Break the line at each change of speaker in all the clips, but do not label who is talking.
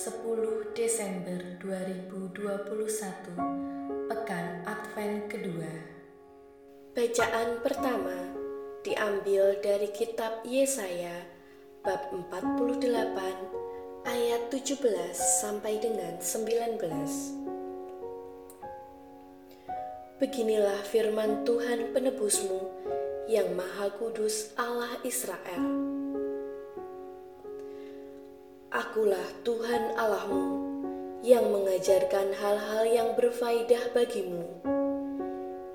10 Desember 2021 Pekan Advent kedua.
Bacaan pertama diambil dari kitab Yesaya bab 48 ayat 17 sampai dengan 19 Beginilah firman Tuhan penebusmu yang maha kudus Allah Israel Akulah Tuhan Allahmu yang mengajarkan hal-hal yang berfaedah bagimu,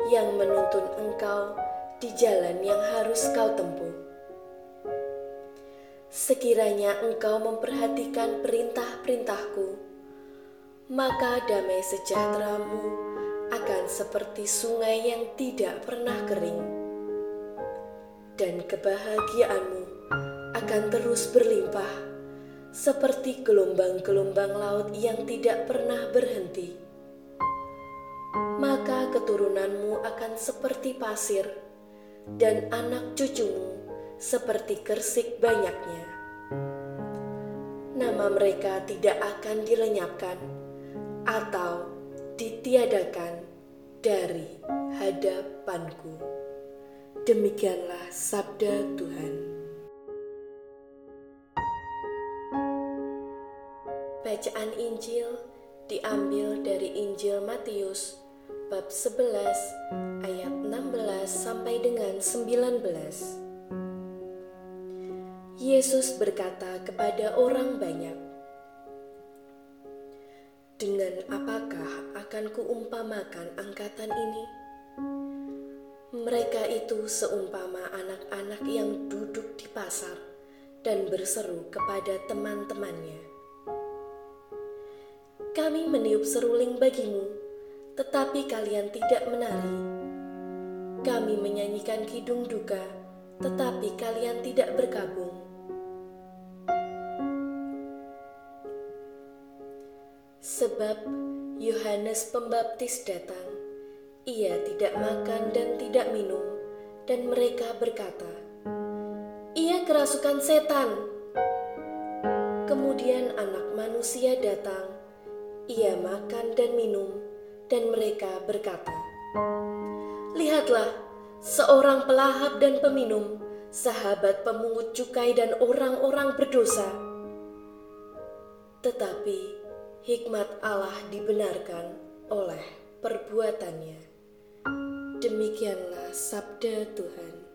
yang menuntun engkau di jalan yang harus kau tempuh. Sekiranya engkau memperhatikan perintah-perintahku, maka damai sejahteramu akan seperti sungai yang tidak pernah kering, dan kebahagiaanmu akan terus berlimpah seperti gelombang-gelombang laut yang tidak pernah berhenti. Maka keturunanmu akan seperti pasir, dan anak cucumu seperti kersik banyaknya. Nama mereka tidak akan dilenyapkan atau ditiadakan dari hadapanku. Demikianlah sabda Tuhan. Bacaan Injil diambil dari Injil Matius bab 11 ayat 16 sampai dengan 19. Yesus berkata kepada orang banyak, "Dengan apakah akan kuumpamakan angkatan ini?" Mereka itu seumpama anak-anak yang duduk di pasar dan berseru kepada teman-temannya kami meniup seruling bagimu, tetapi kalian tidak menari. Kami menyanyikan kidung duka, tetapi kalian tidak berkabung. Sebab Yohanes Pembaptis datang, ia tidak makan dan tidak minum, dan mereka berkata, "Ia kerasukan setan." Kemudian Anak Manusia datang ia makan dan minum, dan mereka berkata, "Lihatlah, seorang pelahap dan peminum, sahabat pemungut cukai dan orang-orang berdosa." Tetapi hikmat Allah dibenarkan oleh perbuatannya. Demikianlah sabda Tuhan.